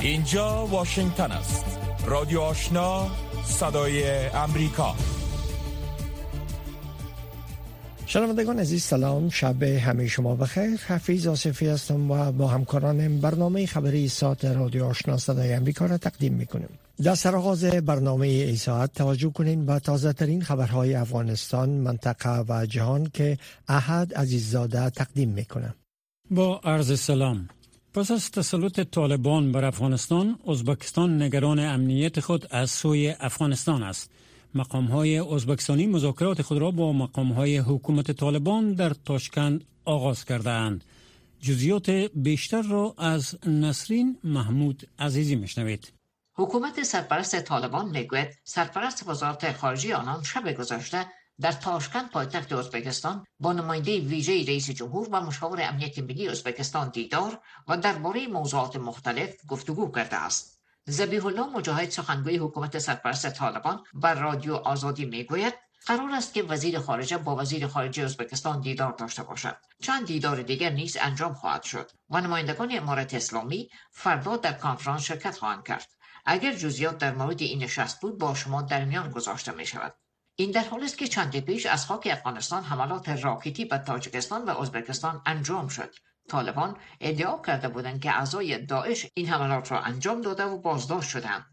اینجا واشنگتن است. رادیو آشنا صدای امریکا. شنوندگان عزیز سلام. شب همه شما بخیر. حفیظ آصفی هستم و با همکارانم برنامه خبری ساعت رادیو آشنا صدای امریکا را تقدیم می‌کنیم. در سرآغاز برنامه ای ساعت توجه کنین به تازه ترین خبرهای افغانستان منطقه و جهان که احد عزیززاده تقدیم می‌کنه. با عرض سلام. پس از تسلط طالبان بر افغانستان ازبکستان نگران امنیت خود از سوی افغانستان است. مقام های ازبکستانی مذاکرات خود را با مقام های حکومت طالبان در تاشکند آغاز کردند جزیات بیشتر را از نسرین محمود عزیزی مشنوید حکومت سرپرست طالبان می‌گوید سرپرست وزارت خارجه آنان شب گذشته در تاشکند پایتخت ازبکستان با نماینده ویژه رئیس جمهور و مشاور امنیت ملی ازبکستان دیدار و درباره موضوعات مختلف گفتگو کرده است. زبیح الله مجاهد سخنگوی حکومت سرپرست طالبان بر رادیو آزادی می‌گوید قرار است که وزیر خارجه با وزیر خارجه ازبکستان دیدار داشته باشد. چند دیدار دیگر نیز انجام خواهد شد و نمایندگان امارت اسلامی فردا در کنفرانس شرکت خواهند کرد. اگر جزئیات در مورد این نشست بود با شما در میان گذاشته می شود این در حال است که چند پیش از خاک افغانستان حملات راکتی به تاجیکستان و ازبکستان انجام شد. طالبان ادعا کرده بودند که اعضای داعش این حملات را انجام داده و بازداشت شدند.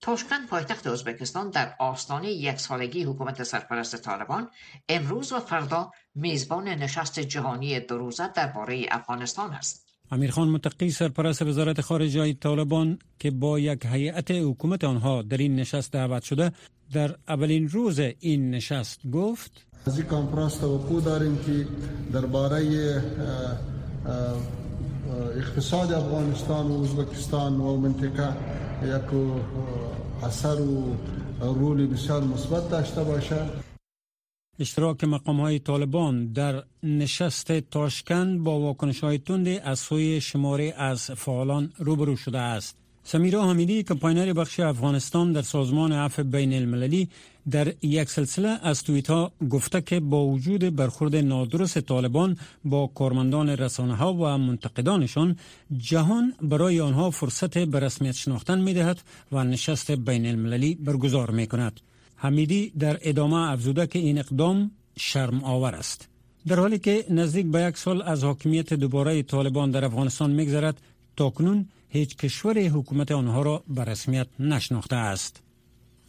تاشکند پایتخت ازبکستان در آستانه یک سالگی حکومت سرپرست طالبان امروز و فردا میزبان نشست جهانی دو درباره افغانستان است. امیرخان متقی سرپرست وزارت خارجه طالبان که با یک هیئت حکومت آنها در این نشست دعوت شده در اولین روز این نشست گفت از این کنفرانس توقع داریم که درباره اقتصاد افغانستان و ازبکستان و منطقه یک اثر و رول بسیار مثبت داشته باشد اشتراک مقام های طالبان در نشست تاشکند با واکنش های تند از سوی شماره از فعالان روبرو شده است. سمیرا حمیدی کمپاینر بخش افغانستان در سازمان عفو بین المللی در یک سلسله از تویت ها گفته که با وجود برخورد نادرست طالبان با کارمندان رسانه ها و منتقدانشان جهان برای آنها فرصت به رسمیت شناختن می دهد و نشست بین المللی برگزار می کند. حمیدی در ادامه افزوده که این اقدام شرم آور است. در حالی که نزدیک به یک سال از حاکمیت دوباره طالبان در افغانستان میگذرد تاکنون هیچ کشور حکومت آنها را به رسمیت نشناخته است.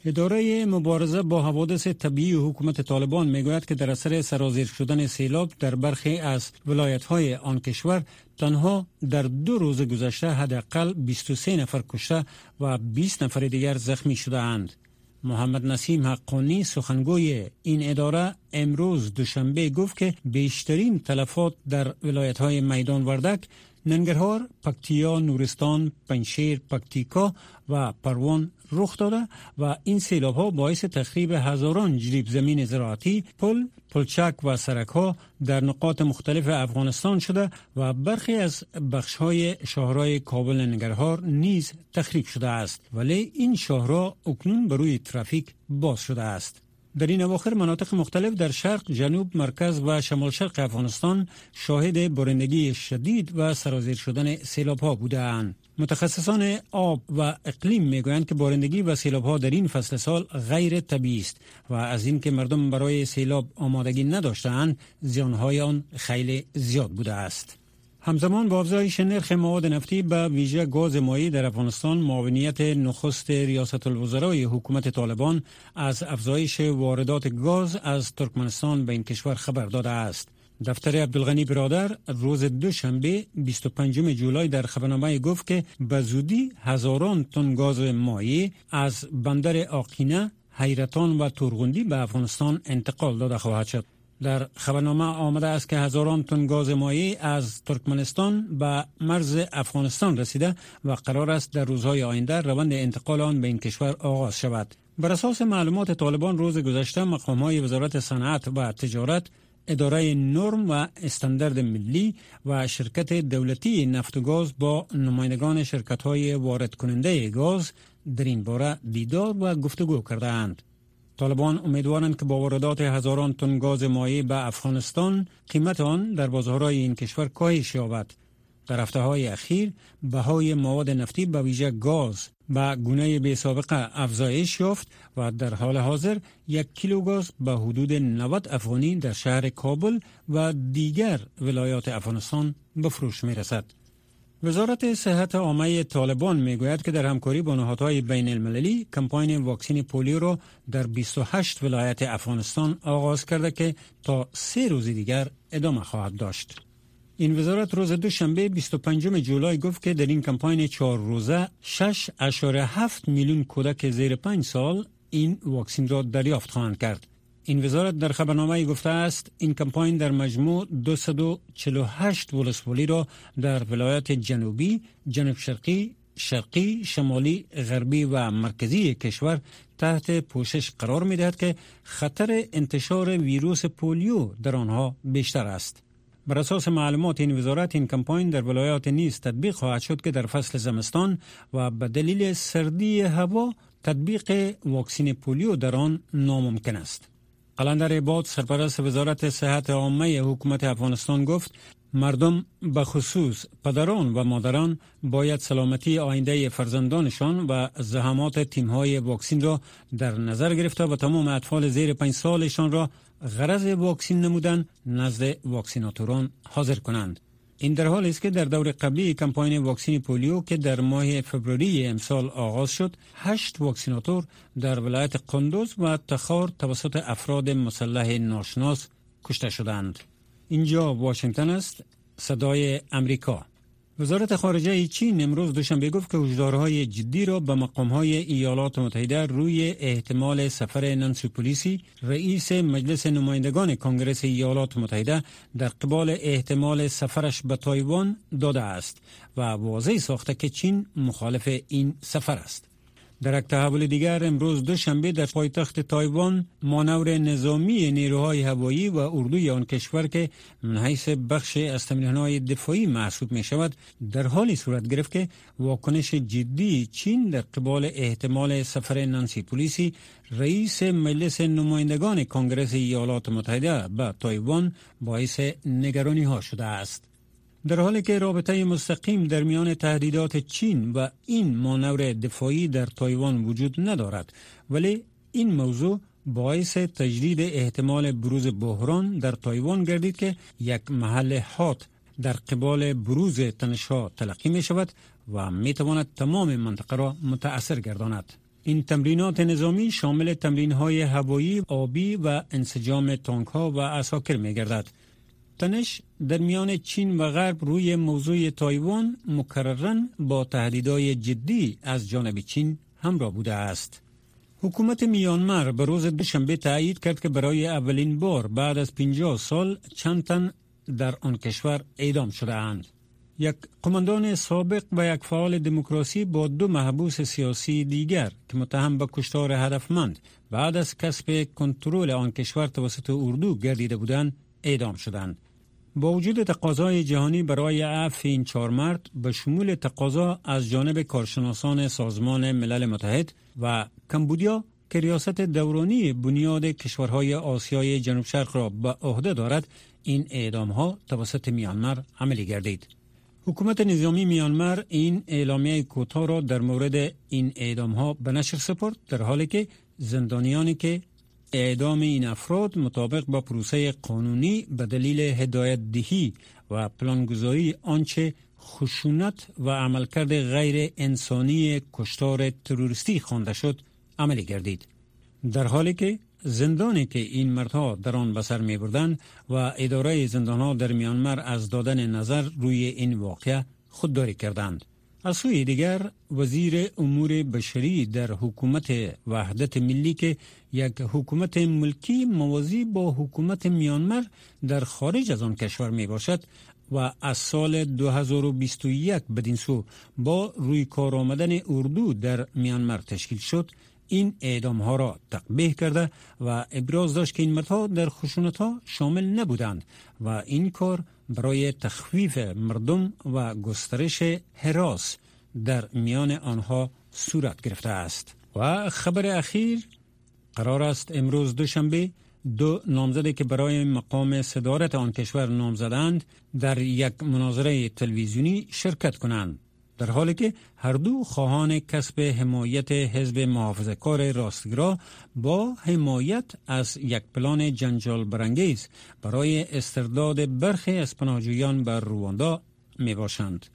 اداره مبارزه با حوادث طبیعی حکومت طالبان می‌گوید که در اثر سرازیر شدن سیلاب در برخی از ولایت های آن کشور تنها در دو روز گذشته حداقل 23 نفر کشته و 20 نفر دیگر زخمی شده اند. محمد نسیم حقانی سخنگوی این اداره امروز دوشنبه گفت که بیشترین تلفات در ولایت های میدان وردک ننگرهار، پکتیا، نورستان، پنشیر، پکتیکا و پروان رخ داده و این سیلاب ها باعث تخریب هزاران جریب زمین زراعتی، پل، پلچک و سرک ها در نقاط مختلف افغانستان شده و برخی از بخش های شهرهای کابل ننگرهار نیز تخریب شده است ولی این شهرها اکنون بروی ترافیک باز شده است. در این اواخر مناطق مختلف در شرق، جنوب، مرکز و شمال شرق افغانستان شاهد بارندگی شدید و سرازیر شدن سیلاب ها بودند. متخصصان آب و اقلیم می‌گویند که بارندگی و سیلاب ها در این فصل سال غیر طبیعی است و از اینکه مردم برای سیلاب آمادگی نداشتند زیانهای آن خیلی زیاد بوده است. همزمان با افزایش نرخ مواد نفتی به ویژه گاز مایی در افغانستان معاونیت نخست ریاست الوزرای حکومت طالبان از افزایش واردات گاز از ترکمنستان به این کشور خبر داده است. دفتر عبدالغنی برادر روز دوشنبه 25 جولای در خبرنامه گفت که به زودی هزاران تن گاز مایی از بندر آقینه، حیرتان و تورغندی به افغانستان انتقال داده خواهد شد. در خبرنامه آمده است که هزاران تن گاز مایی از ترکمنستان به مرز افغانستان رسیده و قرار است در روزهای آینده روند انتقال آن به این کشور آغاز شود. بر اساس معلومات طالبان روز گذشته مقام های وزارت صنعت و تجارت اداره نرم و استاندارد ملی و شرکت دولتی نفت و گاز با نمایندگان شرکت های وارد کننده گاز در این باره دیدار و گفتگو کردند. طالبان امیدوارند که با واردات هزاران تن گاز مایع به افغانستان قیمت آن در بازارهای این کشور کاهش یابد در هفته های اخیر بهای مواد نفتی به ویژه گاز به گونه به سابقه افزایش یافت و در حال حاضر یک کیلو گاز به حدود 90 افغانی در شهر کابل و دیگر ولایات افغانستان به فروش می رسد. وزارت صحت عامه طالبان می گوید که در همکاری با نهادهای بین المللی کمپاین واکسین پولیو را در 28 ولایت افغانستان آغاز کرده که تا سه روز دیگر ادامه خواهد داشت. این وزارت روز دوشنبه 25 جولای گفت که در این کمپاین چهار روزه 6.7 میلیون کودک زیر 5 سال این واکسین را دریافت خواهند کرد. این وزارت در خبرنامه گفته است این کمپاین در مجموع 248 ولسوالی را در ولایت جنوبی، جنوب شرقی، شرقی، شمالی، غربی و مرکزی کشور تحت پوشش قرار می دهد که خطر انتشار ویروس پولیو در آنها بیشتر است. بر اساس معلومات این وزارت این کمپاین در ولایات نیز تطبیق خواهد شد که در فصل زمستان و به دلیل سردی هوا تطبیق واکسین پولیو در آن ناممکن است. قلندر عباد سرپرست وزارت صحت عامه حکومت افغانستان گفت مردم به خصوص پدران و مادران باید سلامتی آینده فرزندانشان و زحمات تیمهای واکسین را در نظر گرفته و تمام اطفال زیر پنج سالشان را غرض واکسین نمودن نزد واکسیناتوران حاضر کنند. این در حال است که در دور قبلی کمپاین واکسین پولیو که در ماه فوریه امسال آغاز شد، هشت واکسیناتور در ولایت قندوز و تخار توسط افراد مسلح ناشناس کشته شدند. اینجا واشنگتن است، صدای امریکا. وزارت خارجه چین امروز دوشنبه گفت که هشدارهای جدی را به مقامهای ایالات متحده روی احتمال سفر نانسی پولیسی رئیس مجلس نمایندگان کنگرس ایالات متحده در قبال احتمال سفرش به تایوان داده است و واضح ساخته که چین مخالف این سفر است. در یک تحول دیگر امروز دوشنبه در پایتخت تایوان مانور نظامی نیروهای هوایی و اردوی آن کشور که من حیث بخش از تمرینهای دفاعی محسوب می شود در حالی صورت گرفت که واکنش جدی چین در قبال احتمال سفر نانسی پولیسی رئیس مجلس نمایندگان کنگرس ایالات متحده به تایوان باعث نگرانی ها شده است. در حالی که رابطه مستقیم در میان تهدیدات چین و این مانور دفاعی در تایوان وجود ندارد ولی این موضوع باعث تجدید احتمال بروز بحران در تایوان گردید که یک محل حات در قبال بروز تنشها تلقی می شود و می تواند تمام منطقه را متأثر گرداند. این تمرینات نظامی شامل تمرین های هوایی، آبی و انسجام تانک ها و اساکر می گردد. تنش در میان چین و غرب روی موضوع تایوان مکررن با تهدیدهای جدی از جانب چین همراه بوده است. حکومت میانمار به روز دوشنبه تایید کرد که برای اولین بار بعد از 50 سال چند تن در آن کشور اعدام شده اند. یک قماندان سابق و یک فعال دموکراسی با دو محبوس سیاسی دیگر که متهم به کشتار هدفمند بعد از کسب کنترل آن کشور توسط اردو گردیده بودند اعدام شدند. با وجود تقاضای جهانی برای عفو این چهار مرد به شمول تقاضا از جانب کارشناسان سازمان ملل متحد و کمبودیا که ریاست دورانی بنیاد کشورهای آسیای جنوب شرق را به عهده دارد این اعدام ها توسط میانمار عملی گردید حکومت نظامی میانمار این اعلامیه کوتاه را در مورد این اعدام ها به نشر سپرد در حالی که زندانیانی که اعدام این افراد مطابق با پروسه قانونی به دلیل هدایت دهی و پلانگذاری آنچه خشونت و عملکرد غیر انسانی کشتار تروریستی خوانده شد عملی گردید. در حالی که زندانی که این مردها در آن بسر می بردن و اداره زندانها در میانمار از دادن نظر روی این واقعه خودداری کردند. از سوی دیگر وزیر امور بشری در حکومت وحدت ملی که یک حکومت ملکی موازی با حکومت میانمار در خارج از آن کشور می باشد و از سال 2021 بدین سو با روی کار آمدن اردو در میانمار تشکیل شد. این اعدام ها را تقبیه کرده و ابراز داشت که این مردها در خشونت ها شامل نبودند و این کار برای تخفیف مردم و گسترش حراس در میان آنها صورت گرفته است و خبر اخیر قرار است امروز دوشنبه دو نامزدی که برای مقام صدارت آن کشور نامزدند در یک مناظره تلویزیونی شرکت کنند. در حالی که هر دو خواهان کسب حمایت حزب محافظه کار راستگرا با حمایت از یک پلان جنجال برانگیز برای استرداد برخی از پناهجویان بر رواندا می باشند.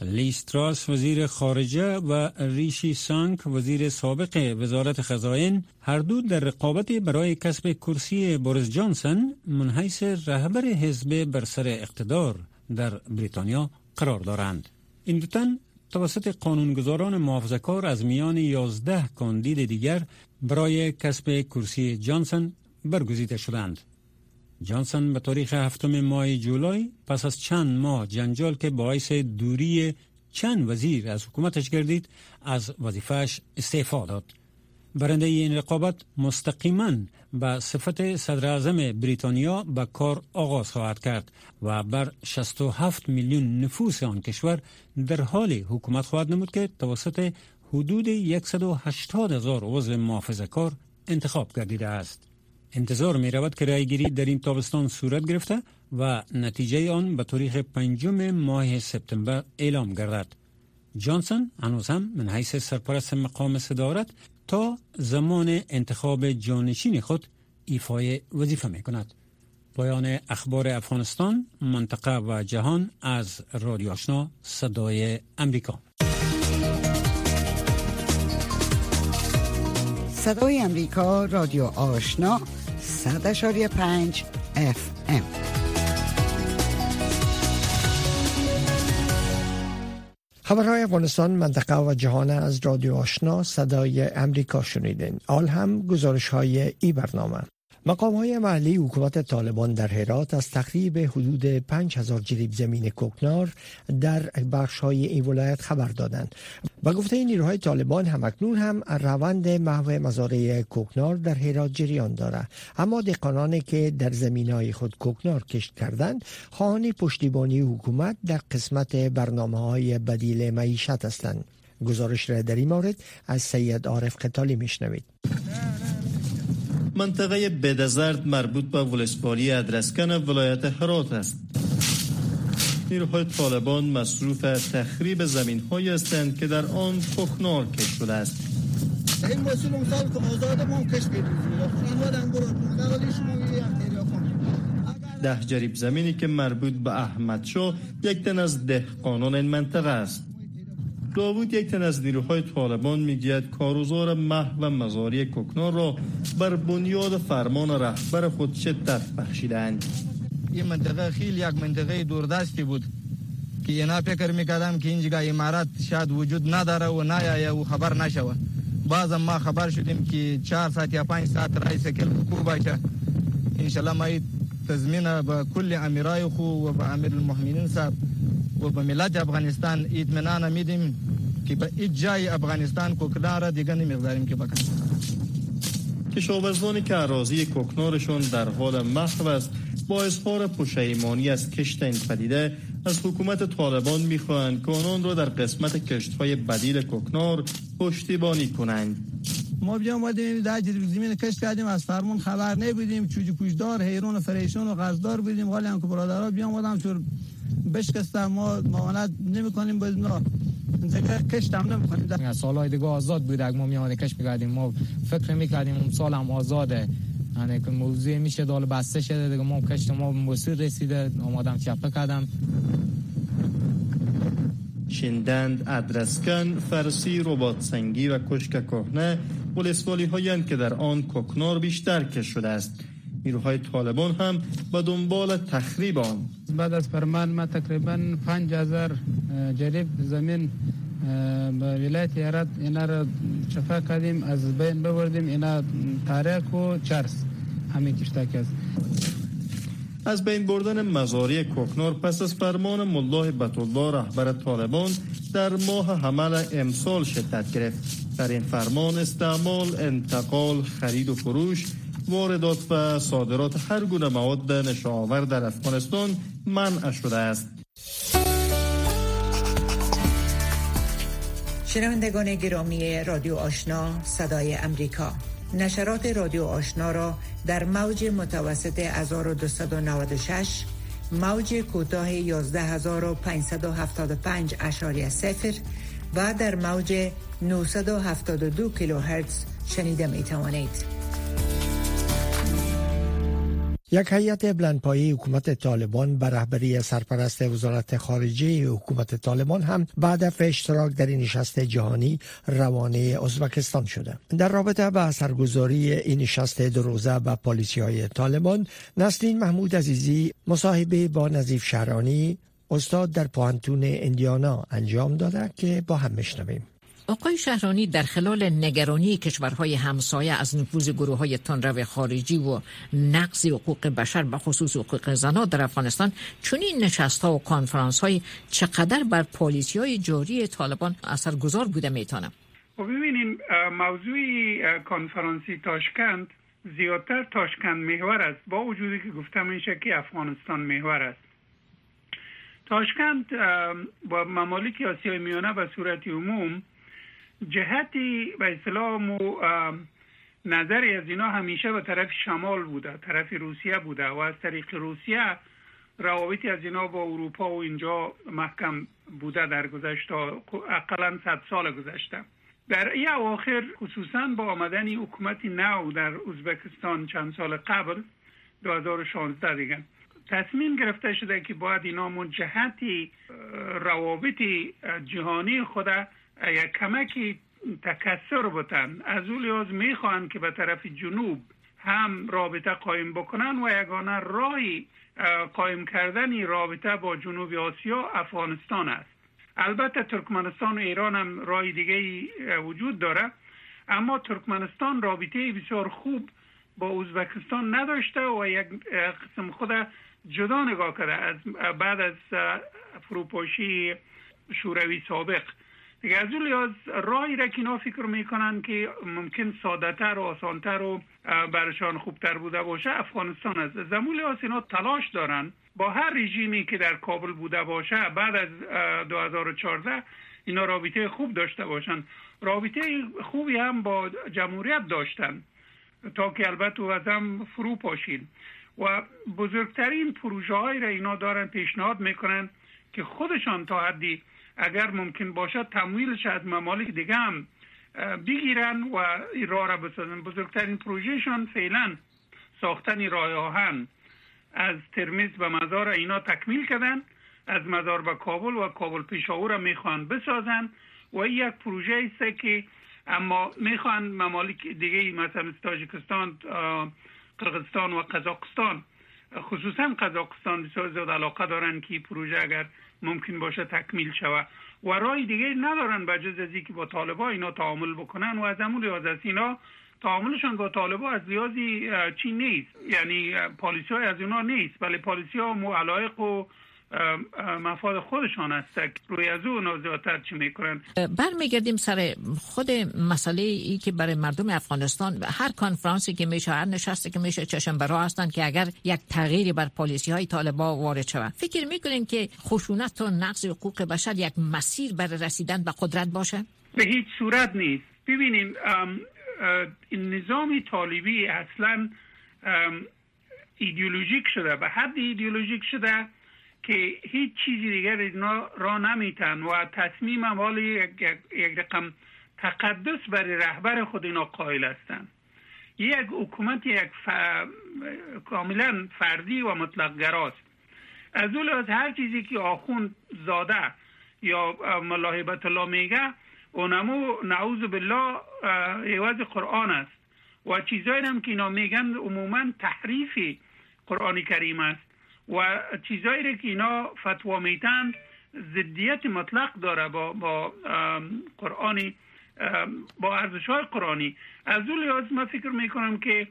لیستراس وزیر خارجه و ریشی سانک وزیر سابق وزارت خزائن هر دو در رقابت برای کسب کرسی بوریس جانسن منحیث رهبر حزب بر سر اقتدار در بریتانیا قرار دارند. این دو تن توسط قانونگذاران محافظه کار از میان یازده کاندید دیگر برای کسب کرسی جانسن برگزیده شدند. جانسن به تاریخ هفتم ماه جولای پس از چند ماه جنجال که باعث دوری چند وزیر از حکومتش گردید از وظیفهش استعفا داد. برنده این رقابت مستقیما به صفت صدر اعظم بریتانیا به کار آغاز خواهد کرد و بر 67 میلیون نفوس آن کشور در حال حکومت خواهد نمود که توسط حدود 180 هزار عضو محافظه کار انتخاب گردیده است. انتظار می رود که رایگیری در این تابستان صورت گرفته و نتیجه آن به تاریخ پنجم ماه سپتامبر اعلام گردد. جانسون هنوز هم من حیث سرپرست مقام صدارت تا زمان انتخاب جانشین خود ایفای وظیفه می کند. پایان اخبار افغانستان، منطقه و جهان از رادیو آشنا صدای امریکا. صدای امریکا رادیو آشنا صد پنج خبرهای افغانستان منطقه و جهان از رادیو آشنا صدای امریکا شنیدین. آل هم گزارش های ای برنامه. مقام های محلی حکومت طالبان در هرات از تخریب حدود 5000 جریب زمین کوکنار در بخش های این ولایت خبر دادند. با گفته نیروهای طالبان همکنون هم روند محو مزارع کوکنار در هرات جریان دارد اما دهقانانی که در زمین های خود کوکنار کشت کردند خواهان پشتیبانی حکومت در قسمت برنامه های بدیل معیشت هستند. گزارش را در این مورد از سید عارف قتالی میشنوید. منطقه بدزرد مربوط به ولسوالی ادرسکن ولایت هرات است. نیروهای طالبان مصروف تخریب زمین های هستند که در آن پخنار کش شده است. این ده جریب زمینی که مربوط به احمد شو یک تن از دهقانان این منطقه است. داوود یک تن از نیروهای طالبان می‌گوید کاروزار مح و مزاری کوکنار را بر بنیاد فرمان رهبر خود شدت بخشیدند این منطقه خیلی یک منطقه دوردستی بود که اینا فکر می‌کردم که اینجا امارات شاید وجود نداره و نه و خبر نشوه بعض ما خبر شدیم که چهار ساعت یا پنج ساعت رئیس کل کو باشه. انشالله ما تضمین به کل امیرای خو و به امیر المؤمنین صاحب و به ملت افغانستان اطمینان میدیم که به ایت جای افغانستان کوکنار دیگه نمی‌گذاریم که بکنیم کشاورزانی که اراضی کوکنارشون در حال محو است با اظهار پشیمانی از کشت این پدیده از حکومت طالبان می‌خواهند که آنان را در قسمت کشت های بدیل کوکنار پشتیبانی کنند ما بیا اومدیم در زمین کشت کردیم از فرمون خبر نبودیم چوجی پوشدار حیرون و فریشون و غزدار بودیم ولی هم که برادرها بیا اومدم چون بشکسته ما معاملت نمی کنیم با اینا. کشت هم نمی کنیم سالهای دیگه آزاد بود. اگه ما میامده کشت می‌کردیم ما فکر می‌کردیم اون سال هم آزاده. یعنی که موضوع میشه دال بسته شده دیگه. ما کشت ما مسیر رسیده. آمادم چپه کردم. شندند ادرسکن فرسی ربات سنگی و کشک کهنه. ولسوالی هایند که در آن کوکنار بیشتر کش شده است. نیروهای طالبان هم به دنبال تخریب آن. بعد از فرمان ما تقریبا 5000 جریب زمین به ولایت هرات اینا را چفا کردیم از بین ببردیم اینا تاریک و چرس همین کشتک است. از بین بردن مزاری کوکنار پس از فرمان ملاه بطالله رهبر طالبان در ماه حمل امسال شدت گرفت. در این فرمان استعمال انتقال خرید و فروش واردات و صادرات هر گونه مواد نشاور در افغانستان منع شده است شنوندگان گرامی رادیو آشنا صدای امریکا نشرات رادیو آشنا را در موج متوسط 1296 موج کوتاه 11575 اشاری صفر و در موج 972 کیلوهرتز شنیده می توانید. یک هیئت بلندپایه حکومت طالبان به رهبری سرپرست وزارت خارجه حکومت طالبان هم بعد از اشتراک در این نشست جهانی روانه ازبکستان شده. در رابطه با سرگزاری این نشست دو روزه با پالیسی های طالبان نسلین محمود عزیزی مصاحبه با نظیف شهرانی استاد در پوانتون اندیانا انجام داده که با هم میشنویم آقای شهرانی در خلال نگرانی کشورهای همسایه از نفوذ گروه های تنرو خارجی و نقض حقوق بشر به خصوص حقوق زنان در افغانستان چون این نشست ها و کانفرانس های چقدر بر پالیسی های جاری طالبان اثرگذار بوده می‌تونم؟ خب ببینیم موضوع کنفرانسی تاشکند زیادتر تاشکند محور است. با وجودی که گفتم میشه که افغانستان محور است. تاشکند با ممالک آسیای میانه به صورت عموم جهتی به اصطلاح نظری از اینا همیشه به طرف شمال بوده طرف روسیه بوده و از طریق روسیه روابطی از اینا با اروپا و اینجا محکم بوده در گذشته اقلا صد سال گذشته. در ای اواخر خصوصا با آمدن حکومت نو در ازبکستان چند سال قبل 2016 دیگه تصمیم گرفته شده که باید اینا جهتی روابط جهانی خود یک کمکی تکسر بتن از او لحاظ می‌خواهند که به طرف جنوب هم رابطه قایم بکنن و یگانه راهی قایم کردن رابطه با جنوب آسیا افغانستان است. البته ترکمنستان و ایران هم راه دیگه وجود داره. اما ترکمنستان رابطه بسیار خوب با ازبکستان نداشته و یک قسم خود جدا نگاه کرده. از بعد از فروپاشی شوروی سابق دیگه از اون لحاظ راهی را که فکر می‌کنن که ممکن سادتر و آسانتر و برشان خوبتر بوده باشه افغانستان است. زمون لحاظ اینا تلاش دارن با هر رژیمی که در کابل بوده باشه بعد از 2014 اینا رابطه خوب داشته باشن. رابطه خوبی هم با جمهوریت داشتن تا که البته از هم فرو پاشید و بزرگترین پروژه های را اینا دارن پیشنهاد می‌کنن که خودشان تا حدی اگر ممکن باشد تمویلش از ممالک دیگه هم بگیرن و این راه را بسازن. بزرگترین پروژهشان فعلا ساختن راه آهن. از ترمیز به مزار اینا تکمیل کردن. از مزار به کابل و کابل پیشاور را می‌خوان بسازن. و یک پروژه است که اما می‌خوان ممالک دیگه مثلا تاجیکستان قرغستان و قزاقستان خصوصا قزاقستان بسیار زیاد علاقه دارن که پروژه اگر ممکن باشه تکمیل شود. و رای دیگه ندارن به جز از که با طالبا اینا تعامل بکنن و از همون از اینا تعاملشان با طالبا از لیازی چی نیست. یعنی پالیسی های از اینا نیست. ولی پالیسی ها و مفاد خودشان است روی از اون زیادتر چی می‌کنن؟ برمیگردیم سر خود مسئله ای که برای مردم افغانستان هر کنفرانسی که میشه هر نشستی که میشه چشم برا هستن که اگر یک تغییری بر پالیسی های طالبا وارد شود فکر می‌کنین که خشونت و نقض حقوق بشر یک مسیر برای رسیدن به قدرت باشه؟ به هیچ صورت نیست. ببینیم این نظام طالبی اصلا ایدئولوژیک شده. به حد ایدئولوژیک شده که هیچ چیزی دیگر را نمیتن و تصمیم حال یک, یک رقم تقدس برای رهبر خود اینا قائل هستند یک حکومت یک ف... کاملا فردی و مطلق گراست از اون از هر چیزی که آخون زاده یا ملاحبت الله میگه اونمو نعوذ بالله عوض قرآن است. و چیزایی هم که اینا میگن عموما تحریف قرآن کریم است. و چیزایی که اینا فتوا میتن ضدیت مطلق داره با با قرآنی با ارزش های قرآنی. از اون لحاظ من فکر می‌کنم که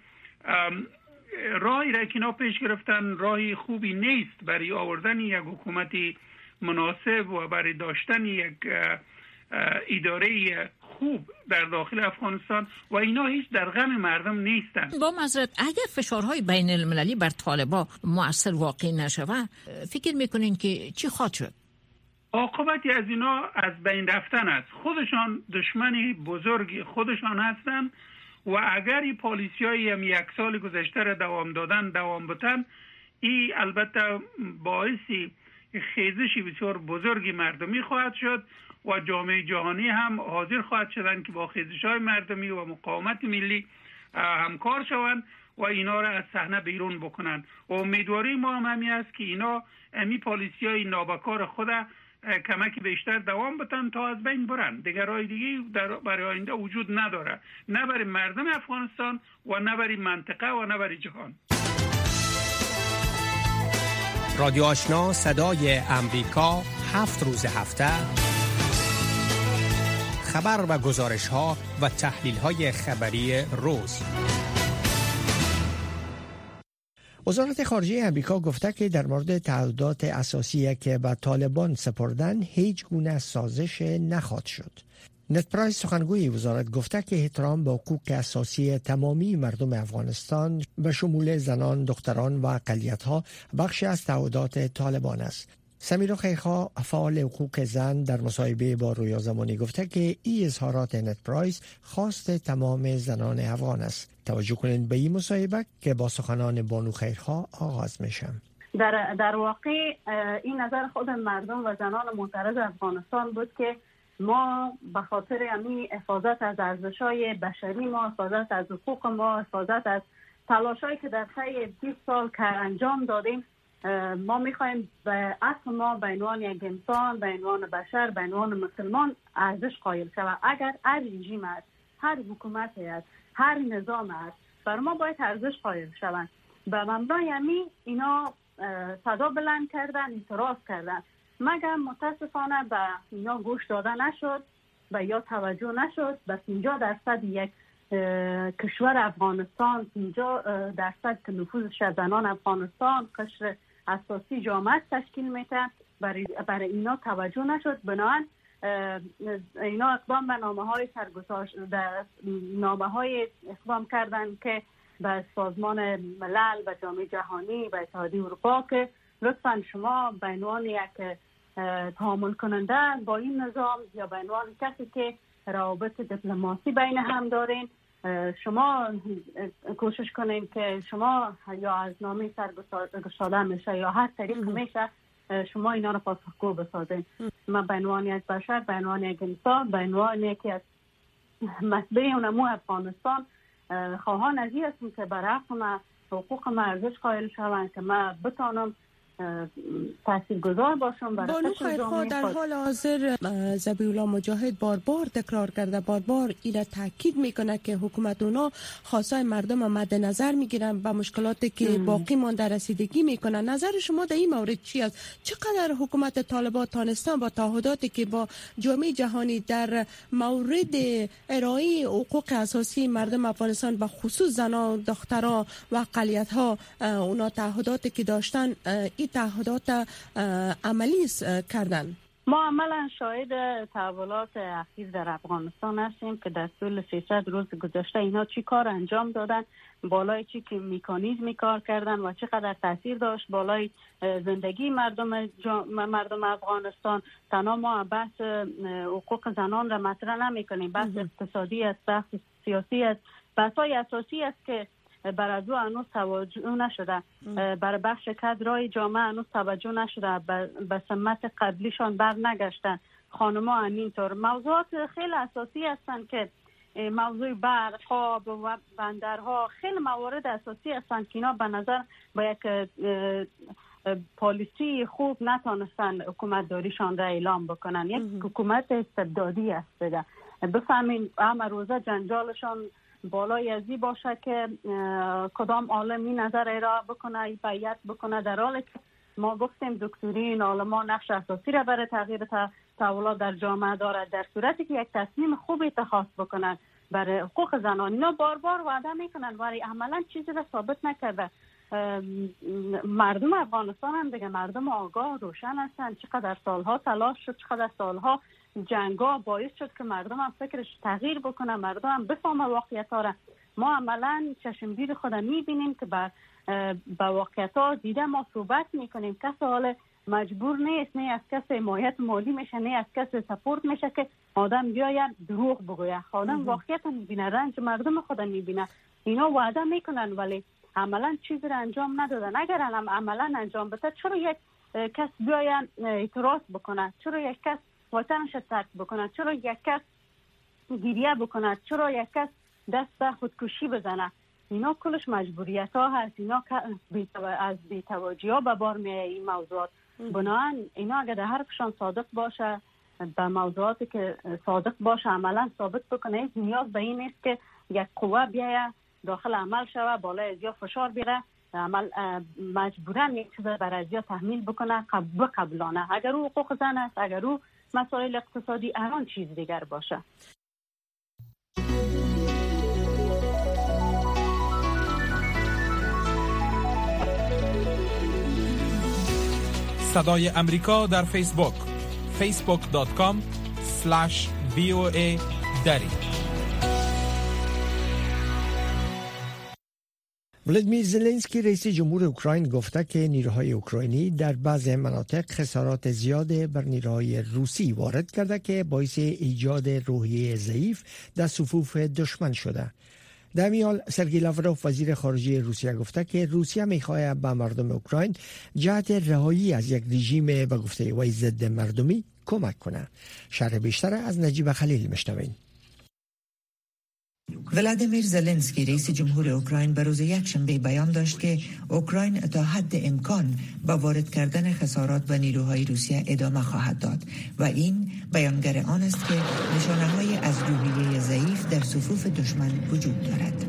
راهی را که اینا پیش گرفتن راهی خوبی نیست برای آوردن یک حکومتی مناسب و برای داشتن یک اداره خوب در داخل افغانستان و اینا هیچ در غم مردم نیستن. با مذرت اگر فشارهای بین المللی بر طالبا مؤثر واقع نشوه فکر می‌کنین که چی خواهد شد؟ عاقبتی از اینا از بین رفتن است. خودشان دشمن بزرگ خودشان هستند و اگر این پالیسی های هم یک سال گذشته را دوام دادن دوام بتن این البته باعثی خیزشی بسیار بزرگی مردمی خواهد شد. و جامعه جهانی هم حاضر خواهد شدن که با خیزش های مردمی و مقاومت ملی همکار شوند و اینا را از صحنه بیرون بکنن و امیدواری ما هم همی است که اینا امی پالیسی های نابکار خود کمک بیشتر دوام بتن تا از بین برن. دیگر راه دیگه در برای آینده وجود نداره. نه برای مردم افغانستان و نه برای منطقه و نه برای جهان. رادیو آشنا صدای امریکا هفت روز هفته. خبر و گزارش ها و تحلیل های خبری روز وزارت خارجه امریکا گفته که در مورد تعهدات اساسی که به طالبان سپردن هیچ گونه سازش نخواهد شد. ند پرایس سخنگوی وزارت گفته که احترام به حقوق اساسی تمامی مردم افغانستان به شمول زنان، دختران و اقلیت ها بخشی از تعهدات طالبان است. سمیرا خیرخواه فعال حقوق زن در مصاحبه با رویا زمانی گفته که این اظهارات ند پرایس خواست تمام زنان افغان است. توجه کنید به این مصاحبه که با سخنان بانو خیرخواه آغاز میشه در, در واقع این نظر خود مردم و زنان معترض افغانستان بود که ما به خاطر امی حفاظت از ارزش های بشری ما حفاظت از حقوق ما حفاظت از تلاشایی که در طی 20 سال که انجام دادیم ما می‌خوایم به اصل ما به عنوان یک انسان به عنوان بشر به عنوان مسلمان ارزش قائل شود. اگر هر رژیم است هر حکومت است هر نظام است بر ما باید ارزش قائل شوند. به مبنای امی اینا صدا بلند کردن اعتراض کردن. مگر متاسفانه به اینا گوش داده نشد؟ به یا توجه نشد؟ به 50 درصد یک کشور افغانستان 50 درصد که نفوذش زنان افغانستان قشر اساسی جامعه تشکیل میده. برای, برای اینا توجه نشد. بنابراین اینا اقدام به نامه های سرگذاشت نامه های اقدام کردن که به سازمان ملل و جامعه جهانی و اتحادیه اروپا که لطفا شما به عنوان یک تعامل کننده با این نظام یا به عنوان کسی که روابط دیپلماسی بین هم دارین شما کوشش کنین که شما یا از نامه سرگشاده میشه یا هر طریق میشه شما اینا رو پاسخگو بسازین. ما به عنوان یک بشر به عنوان یک انسان به عنوان یکی از مسئله اونمو افغانستان خواهان از هستم که برای حقوق ما ارزش قائل شوند که ما بتانم تاثیرگذار باشم بانو در حال حاضر زبیولا مجاهد بار بار تکرار کرده بار بار اینا تاکید می‌کنه که حکومت اونا خواستای مردم مد نظر می‌گیرن به مشکلاتی که باقی مانده رسیدگی می‌کنن. نظر شما در این مورد چی است؟ چقدر حکومت طالبان تانستان با تعهداتی که با جامعه جهانی در مورد ارائه حقوق اساسی مردم افغانستان به خصوص زنان دختران و اقلیت ها اونا تعهداتی که داشتن تعهدات عملی کردن. ما عملا شاهد تحولات اخیر در افغانستان هستیم که در طول 300 روز گذشته اینا چی کار انجام دادن بالای چی که میکانیزمی کار کردن و چقدر تاثیر داشت بالای زندگی مردم مردم افغانستان. تنها ما بحث حقوق زنان را مطرح نمی کنیم بحث اقتصادی است بحث سیاسی است. بحث های اساسی است که بر از او هنوز توجه نشده. بر بخش کدرای جامعه هنوز توجه نشده. به سمت قبلیشان بر نگشتن خانما همینطور. موضوعات خیلی اساسی هستند که موضوع برق خواب و بندرها خیلی موارد اساسی هستند که اینا به نظر با یک پالیسی خوب نتانستن حکومت داریشان را اعلام بکنن. یک حکومت استبدادی است. بفهمین همه روزه جنجالشان بالای ازی باشه که کدام عالم این نظر ارائه بکنه بیعت بکنه. در حالی که ما گفتیم دکترین عالمان نقش اساسی را برای تغییر تحولات در جامعه دارد در صورتی که یک تصمیم خوب اتخاذ بکنن برای حقوق زنان. اینا بار بار وعده می‌کنن ولی عملا چیزی را ثابت نکرده. مردم افغانستان هم دیگه مردم آگاه روشن هستن. چقدر سالها تلاش شد چقدر سالها جنگا باعث شد که مردم هم فکرش تغییر بکنه مردم هم بفهمه واقعیت ها ما عملا چشمگیر خود می‌بینیم که به واقعیت ها دیده ما صحبت می‌کنیم. کس حال مجبور نیست نه از کس حمایت مالی میشه نه از کس سپورت میشه که آدم بیاید دروغ بگوید. آدم واقعیت می‌بینه رنج مردم خود می‌بینه. اینا وعده می‌کنن ولی عملا چیزی را انجام ندادن. اگر هم عملا انجام بده چرا یک کس بیاید اعتراض بکنه؟ چرا یک کس وطنش ترک بکنه چرا یک کس گریه بکنه چرا یک کس دست به خودکشی بزنه؟ اینا کلش مجبوریت ها هست. اینا از بیتواجی ها به بار می این موضوعات. بنابراین اینا اگر در حرفشان صادق باشه به موضوعاتی که صادق باشه عملا ثابت بکنه. هیچ نیاز به این نیست که یک قوه بیایه داخل عمل شوه بالای ازیا فشار بیره عمل مجبورا یک چیز بر ازیا تحمیل بکنه بقبلانه اگر او حقوق زن است اگر او مسائل اقتصادی هر چیز دیگر باشه. صدای امریکا در فیسبوک facebook.com slash voa دری. ولادیمیر زلنسکی رئیس جمهور اوکراین گفته که نیروهای اوکراینی در بعض مناطق خسارات زیاد بر نیروهای روسی وارد کرده که باعث ایجاد روحیه ضعیف در صفوف دشمن شده. در میال سرگی لاوروف وزیر خارجه روسیه گفته که روسیه می‌خواهد به مردم اوکراین جهت رهایی از یک رژیم به گفته وی ضد مردمی کمک کنه. شرح بیشتر از نجیب خلیل مشنوین ولادیمیر زلنسکی رئیس جمهور اوکراین به روز یکشنبه بیان داشت که اوکراین تا حد امکان با وارد کردن خسارات و نیروهای روسیه ادامه خواهد داد و این بیانگر آن است که نشانه های از روحیه ضعیف در صفوف دشمن وجود دارد.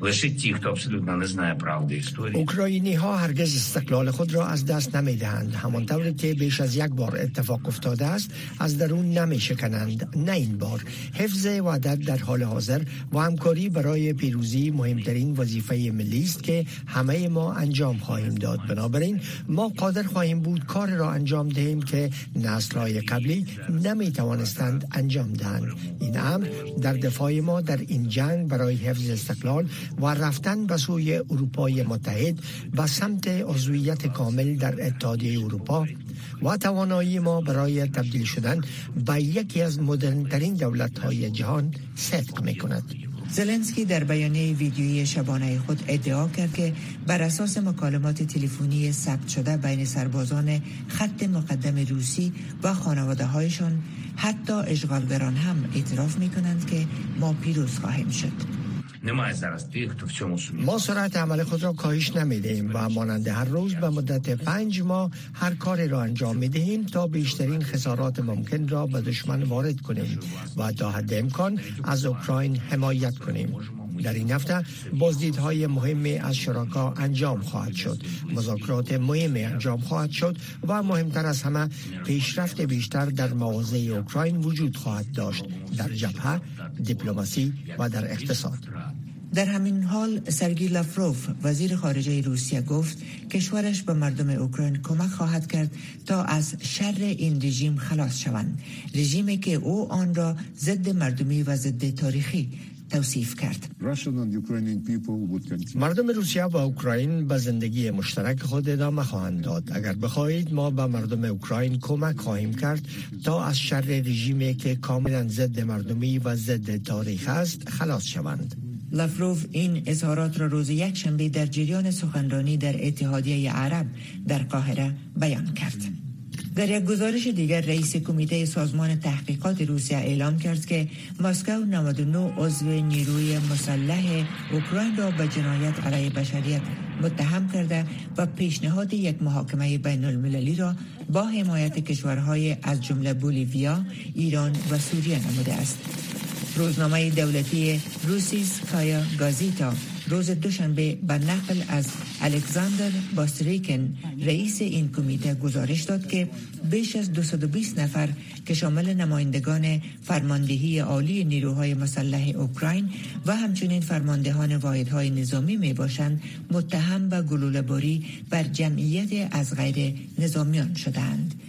лише ті, хто абсолютно не знає правди історії. اوکراینی ها هرگز استقلال خود را از دست نمی دهند همانطور که بیش از یک بار اتفاق افتاده است از درون نمی شکنند نه این بار حفظ وحدت در حال حاضر و همکاری برای پیروزی مهمترین وظیفه ملی است که همه ما انجام خواهیم داد بنابراین ما قادر خواهیم بود کار را انجام دهیم که نسل‌های قبلی نمی توانستند انجام دهند این امر در دفاع ما در این جنگ برای حفظ استقلال و رفتن به سوی اروپای متحد و سمت عضویت کامل در اتحادیه اروپا و توانایی ما برای تبدیل شدن به یکی از مدرنترین دولت های جهان صدق می کند. زلنسکی در بیانیه ویدیویی شبانه خود ادعا کرد که بر اساس مکالمات تلفنی ثبت شده بین سربازان خط مقدم روسی و خانواده هایشان حتی اشغالگران هم اعتراف می کنند که ما پیروز خواهیم شد. ما سرعت عمل خود را کاهش نمی‌دهیم و مانند هر روز به مدت پنج ماه هر کاری را انجام می دهیم تا بیشترین خسارات ممکن را به دشمن وارد کنیم و تا حد امکان از اوکراین حمایت کنیم. در این هفته بازدیدهای مهمی از شراکا انجام خواهد شد. مذاکرات مهمی انجام خواهد شد و مهمتر از همه پیشرفت بیشتر در مواضع اوکراین وجود خواهد داشت در جبهه دیپلماسی و در اقتصاد. در همین حال سرگی لافروف وزیر خارجه روسیه گفت کشورش به مردم اوکراین کمک خواهد کرد تا از شر این رژیم خلاص شوند. رژیمی که او آن را ضد مردمی و ضد تاریخی توصیف کرد. مردم روسیه و اوکراین به زندگی مشترک خود ادامه خواهند داد. اگر بخواهید ما به مردم اوکراین کمک خواهیم کرد تا از شر رژیمی که کاملا ضد مردمی و ضد تاریخ است خلاص شوند. لافروف این اظهارات را روز یک شنبه در جریان سخنرانی در اتحادیه عرب در قاهره بیان کرد. در یک گزارش دیگر رئیس کمیته سازمان تحقیقات روسیه اعلام کرد که مسکو 99 عضو نیروی مسلح اوکراین را به جنایت علیه بشریت متهم کرده و پیشنهاد یک محاکمه بین المللی را با حمایت کشورهای از جمله بولیویا، ایران و سوریه نموده است. روزنامه دولتی روسیس کایا گازیتا روز دوشنبه به نقل از الکساندر باستریکن رئیس این کمیته گزارش داد که بیش از 220 نفر که شامل نمایندگان فرماندهی عالی نیروهای مسلح اوکراین و همچنین فرماندهان واحدهای نظامی می باشند متهم به گلوله‌باری بر جمعیت از غیر نظامیان شدند.